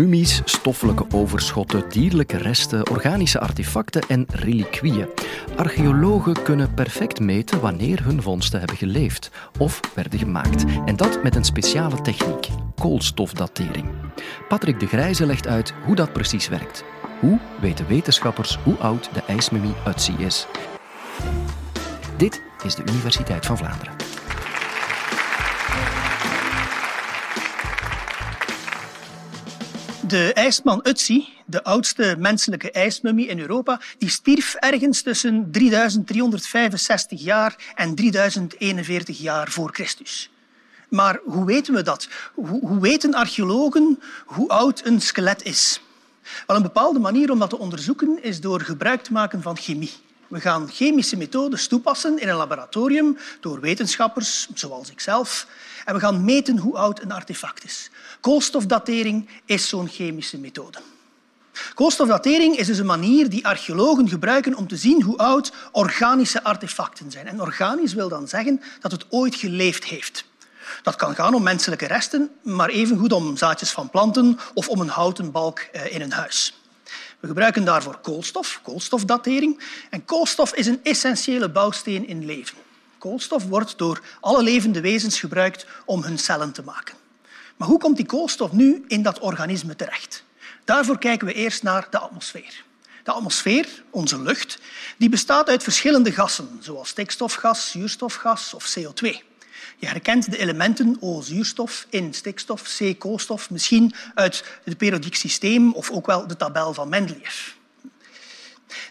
Mummies, stoffelijke overschotten, dierlijke resten, organische artefacten en reliquieën. Archeologen kunnen perfect meten wanneer hun vondsten hebben geleefd of werden gemaakt. En dat met een speciale techniek, koolstofdatering. Patrick de Grijze legt uit hoe dat precies werkt. Hoe weten wetenschappers hoe oud de ijsmummie Utsi is? Dit is de Universiteit van Vlaanderen. De ijsman Utsi, de oudste menselijke ijsmummie in Europa, die stierf ergens tussen 3365 jaar en 3041 jaar voor Christus. Maar hoe weten we dat? Hoe, weten archeologen hoe oud een skelet is? Wel, een bepaalde manier om dat te onderzoeken is door gebruik te maken van chemie. We gaan chemische methodes toepassen in een laboratorium door wetenschappers, zoals ikzelf. En we gaan meten hoe oud een artefact is. Koolstofdatering is zo'n chemische methode. Koolstofdatering is dus een manier die archeologen gebruiken om te zien hoe oud organische artefacten zijn. En organisch wil dan zeggen dat het ooit geleefd heeft. Dat kan gaan om menselijke resten, maar evengoed om zaadjes van planten of om een houten balk eh, in een huis. We gebruiken daarvoor koolstof, koolstofdatering. En koolstof is een essentiële bouwsteen in leven. Koolstof wordt door alle levende wezens gebruikt om hun cellen te maken. Maar hoe komt die koolstof nu in dat organisme terecht? Daarvoor kijken we eerst naar de atmosfeer. De atmosfeer, onze lucht, die bestaat uit verschillende gassen, zoals stikstofgas, zuurstofgas of CO2. Je herkent de elementen O, zuurstof, in stikstof, C, koolstof, misschien uit het periodiek systeem of ook wel de tabel van Mendeleev.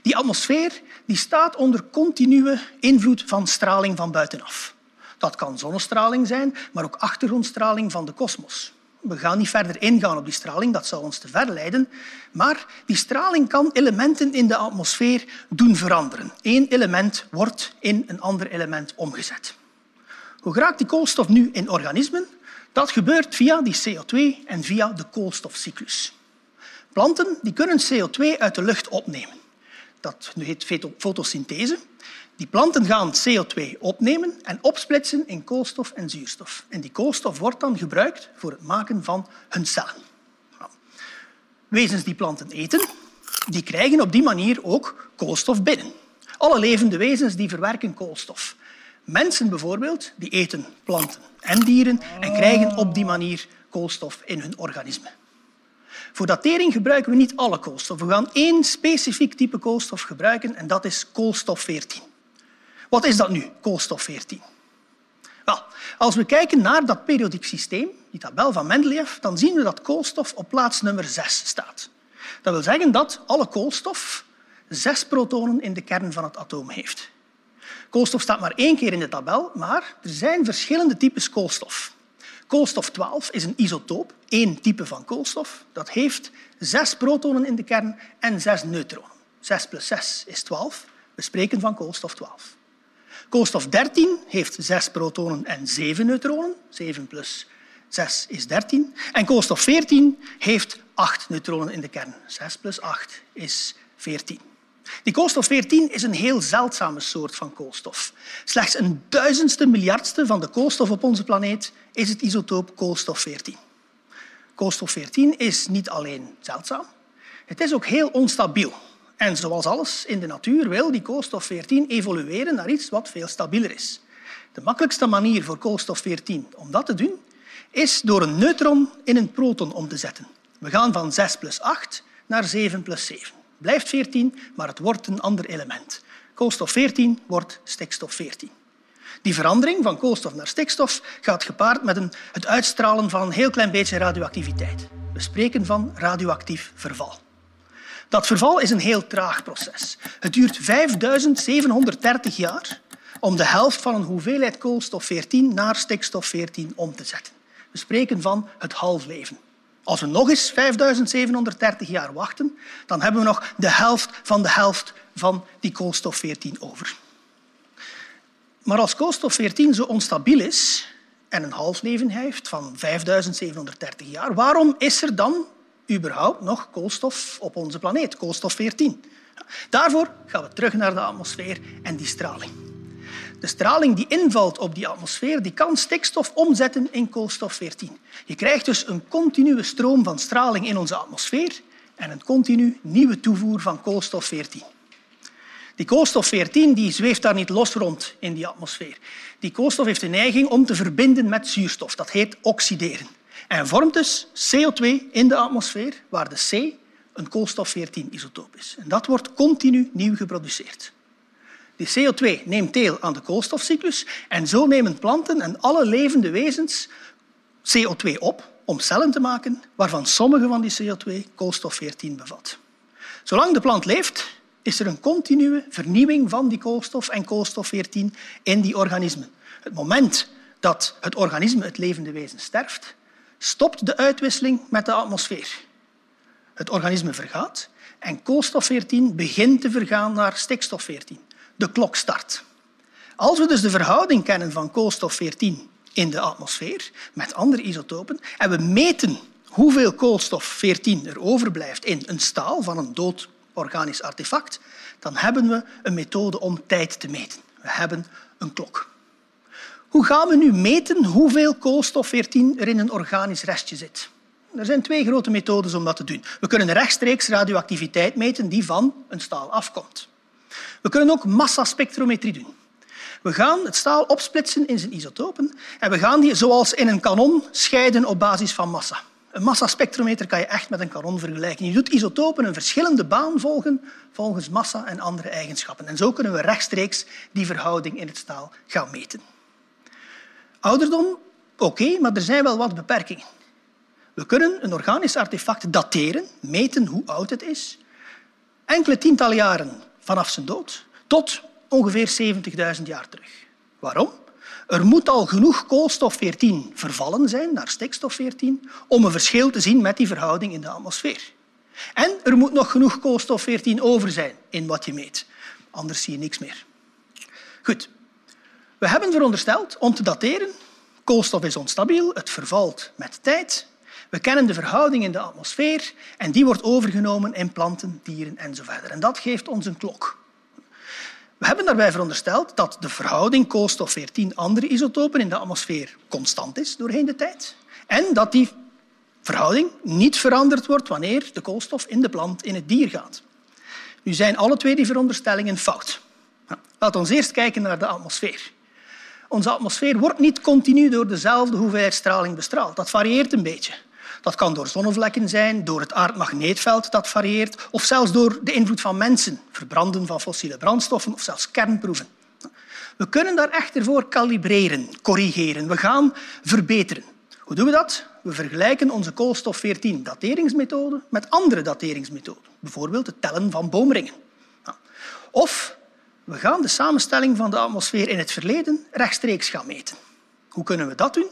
Die atmosfeer die staat onder continue invloed van straling van buitenaf. Dat kan zonnestraling zijn, maar ook achtergrondstraling van de kosmos. We gaan niet verder ingaan op die straling, dat zou ons te ver leiden. Maar die straling kan elementen in de atmosfeer doen veranderen. Eén element wordt in een ander element omgezet. Hoe geraakt die koolstof nu in organismen? Dat gebeurt via die CO2 en via de koolstofcyclus. Planten die kunnen CO2 uit de lucht opnemen. Dat heet fotosynthese. Die planten gaan CO2 opnemen en opsplitsen in koolstof en zuurstof. En die koolstof wordt dan gebruikt voor het maken van hun cellen. Wezens die planten eten, die krijgen op die manier ook koolstof binnen. Alle levende wezens die verwerken koolstof. Mensen bijvoorbeeld, die eten planten en dieren en krijgen op die manier koolstof in hun organisme. Voor datering gebruiken we niet alle koolstof. We gaan één specifiek type koolstof gebruiken en dat is koolstof 14. Wat is dat nu, koolstof 14? Wel, als we kijken naar dat periodiek systeem, die tabel van Mendeleev, dan zien we dat koolstof op plaats nummer 6 staat. Dat wil zeggen dat alle koolstof zes protonen in de kern van het atoom heeft. Koolstof staat maar één keer in de tabel, maar er zijn verschillende types koolstof. Koolstof 12 is een isotoop, één type van koolstof. Dat heeft zes protonen in de kern en zes neutronen. 6 plus 6 is 12. We spreken van koolstof 12. Koolstof 13 heeft zes protonen en zeven neutronen. 7 plus 6 is 13. En koolstof 14 heeft acht neutronen in de kern. 6 plus 8 is 14. Die koolstof 14 is een heel zeldzame soort van koolstof. Slechts een duizendste miljardste van de koolstof op onze planeet is het isotoop koolstof 14. Koolstof 14 is niet alleen zeldzaam, het is ook heel onstabiel. En zoals alles in de natuur wil die koolstof 14 evolueren naar iets wat veel stabieler is. De makkelijkste manier voor koolstof 14 om dat te doen, is door een neutron in een proton om te zetten. We gaan van 6 plus 8 naar 7 plus 7 blijft 14, maar het wordt een ander element. Koolstof 14 wordt stikstof 14. Die verandering van koolstof naar stikstof gaat gepaard met een, het uitstralen van een heel klein beetje radioactiviteit. We spreken van radioactief verval. Dat verval is een heel traag proces. Het duurt 5730 jaar om de helft van een hoeveelheid koolstof 14 naar stikstof 14 om te zetten. We spreken van het halfleven. Als we nog eens 5730 jaar wachten, dan hebben we nog de helft van de helft van die koolstof 14 over. Maar als koolstof 14 zo onstabiel is en een halfleven heeft van 5730 jaar, waarom is er dan überhaupt nog koolstof op onze planeet, koolstof 14? Daarvoor gaan we terug naar de atmosfeer en die straling. De straling die invalt op die atmosfeer die kan stikstof omzetten in koolstof-14. Je krijgt dus een continue stroom van straling in onze atmosfeer en een continu nieuwe toevoer van koolstof-14. Die koolstof-14 die zweeft daar niet los rond in die atmosfeer. Die koolstof heeft de neiging om te verbinden met zuurstof. Dat heet oxideren. En vormt dus CO2 in de atmosfeer, waar de C een koolstof-14-isotoop is. En dat wordt continu nieuw geproduceerd. Die CO2 neemt deel aan de koolstofcyclus en zo nemen planten en alle levende wezens CO2 op om cellen te maken waarvan sommige van die CO2 koolstof-14 bevat. Zolang de plant leeft, is er een continue vernieuwing van die koolstof en koolstof-14 in die organismen. Het moment dat het organisme, het levende wezen, sterft, stopt de uitwisseling met de atmosfeer. Het organisme vergaat en koolstof-14 begint te vergaan naar stikstof-14. De klok start. Als we dus de verhouding kennen van koolstof-14 in de atmosfeer met andere isotopen en we meten hoeveel koolstof-14 er overblijft in een staal van een dood organisch artefact, dan hebben we een methode om tijd te meten. We hebben een klok. Hoe gaan we nu meten hoeveel koolstof-14 er in een organisch restje zit? Er zijn twee grote methodes om dat te doen. We kunnen rechtstreeks radioactiviteit meten die van een staal afkomt. We kunnen ook massaspectrometrie doen. We gaan het staal opsplitsen in zijn isotopen en we gaan die zoals in een kanon scheiden op basis van massa. Een massaspectrometer kan je echt met een kanon vergelijken. Je doet isotopen een verschillende baan volgen volgens massa en andere eigenschappen. En zo kunnen we rechtstreeks die verhouding in het staal gaan meten. Ouderdom, oké, maar er zijn wel wat beperkingen. We kunnen een organisch artefact dateren, meten hoe oud het is, enkele tientallen jaren vanaf zijn dood tot ongeveer 70.000 jaar terug. Waarom? Er moet al genoeg koolstof-14 vervallen zijn naar stikstof-14 om een verschil te zien met die verhouding in de atmosfeer. En er moet nog genoeg koolstof-14 over zijn in wat je meet. Anders zie je niks meer. Goed. We hebben verondersteld om te dateren. Koolstof is onstabiel, het vervalt met tijd. We kennen de verhouding in de atmosfeer en die wordt overgenomen in planten, dieren enzovoort. En dat geeft ons een klok. We hebben daarbij verondersteld dat de verhouding koolstof-14 andere isotopen in de atmosfeer constant is doorheen de tijd en dat die verhouding niet veranderd wordt wanneer de koolstof in de plant in het dier gaat. Nu zijn alle twee die veronderstellingen fout. Laten we eerst kijken naar de atmosfeer. Onze atmosfeer wordt niet continu door dezelfde hoeveelheid straling bestraald. Dat varieert een beetje. Dat kan door zonnevlekken zijn, door het aardmagneetveld dat varieert, of zelfs door de invloed van mensen, verbranden van fossiele brandstoffen of zelfs kernproeven. We kunnen daar echter voor kalibreren, corrigeren. We gaan verbeteren. Hoe doen we dat? We vergelijken onze koolstof-14-dateringsmethode met andere dateringsmethoden, bijvoorbeeld het tellen van boomringen. Of we gaan de samenstelling van de atmosfeer in het verleden rechtstreeks gaan meten. Hoe kunnen we dat doen?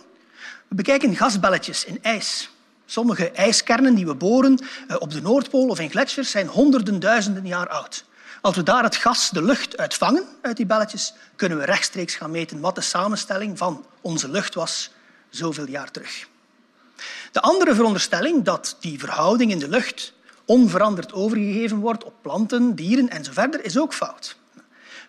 We bekijken gasbelletjes in ijs. Sommige ijskernen die we boren eh, op de Noordpool of in gletsjers zijn honderden duizenden jaar oud. Als we daar het gas, de lucht, uitvangen uit die belletjes, kunnen we rechtstreeks gaan meten wat de samenstelling van onze lucht was zoveel jaar terug. De andere veronderstelling dat die verhouding in de lucht onveranderd overgegeven wordt op planten, dieren enzovoort, is ook fout.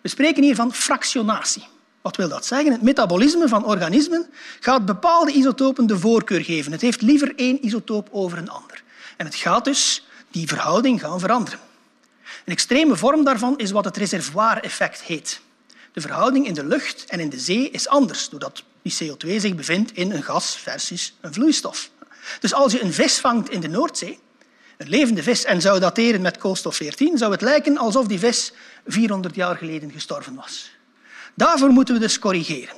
We spreken hier van fractionatie. Wat wil dat zeggen? Het metabolisme van organismen gaat bepaalde isotopen de voorkeur geven. Het heeft liever één isotoop over een ander. En het gaat dus die verhouding gaan veranderen. Een extreme vorm daarvan is wat het reservoir-effect heet. De verhouding in de lucht en in de zee is anders, doordat die CO2 zich bevindt in een gas versus een vloeistof. Dus als je een vis vangt in de Noordzee, een levende vis, en zou dateren met koolstof-14, zou het lijken alsof die vis 400 jaar geleden gestorven was. Daarvoor moeten we dus corrigeren.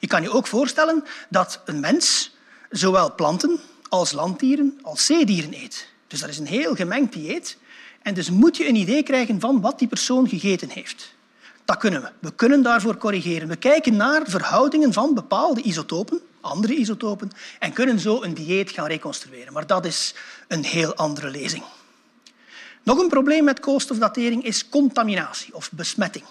Je kan je ook voorstellen dat een mens zowel planten als landdieren als zeedieren eet. Dus dat is een heel gemengd dieet. En dus moet je een idee krijgen van wat die persoon gegeten heeft. Dat kunnen we. We kunnen daarvoor corrigeren. We kijken naar verhoudingen van bepaalde isotopen, andere isotopen, en kunnen zo een dieet gaan reconstrueren. Maar dat is een heel andere lezing. Nog een probleem met koolstofdatering is contaminatie of besmetting.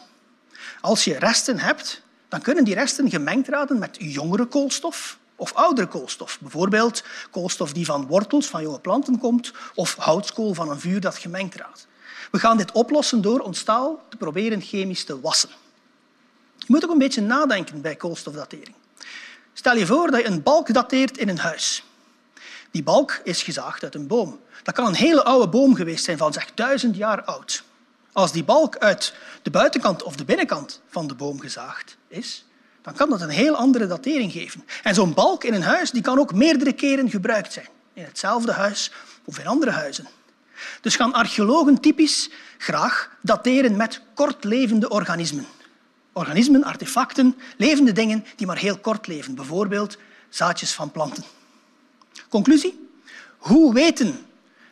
Als je resten hebt, dan kunnen die resten gemengd raden met jongere koolstof of oudere koolstof. Bijvoorbeeld koolstof die van wortels van jonge planten komt of houtskool van een vuur dat gemengd raadt. We gaan dit oplossen door ons staal te proberen chemisch te wassen. Je moet ook een beetje nadenken bij koolstofdatering. Stel je voor dat je een balk dateert in een huis. Die balk is gezaagd uit een boom. Dat kan een hele oude boom geweest zijn, van zeg duizend jaar oud. Als die balk uit de buitenkant of de binnenkant van de boom gezaagd is, dan kan dat een heel andere datering geven. En zo'n balk in een huis die kan ook meerdere keren gebruikt zijn. In hetzelfde huis of in andere huizen. Dus gaan archeologen typisch graag dateren met kortlevende organismen. Organismen, artefacten, levende dingen die maar heel kort leven. Bijvoorbeeld zaadjes van planten. Conclusie? Hoe weten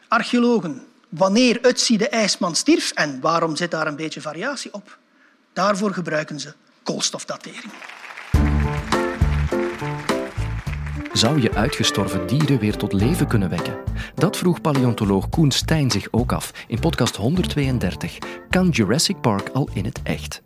archeologen wanneer Utsi de ijsman stierf en waarom zit daar een beetje variatie op? Daarvoor gebruiken ze koolstofdatering. Zou je uitgestorven dieren weer tot leven kunnen wekken? Dat vroeg paleontoloog Koen Stijn zich ook af in podcast 132. Kan Jurassic Park al in het echt?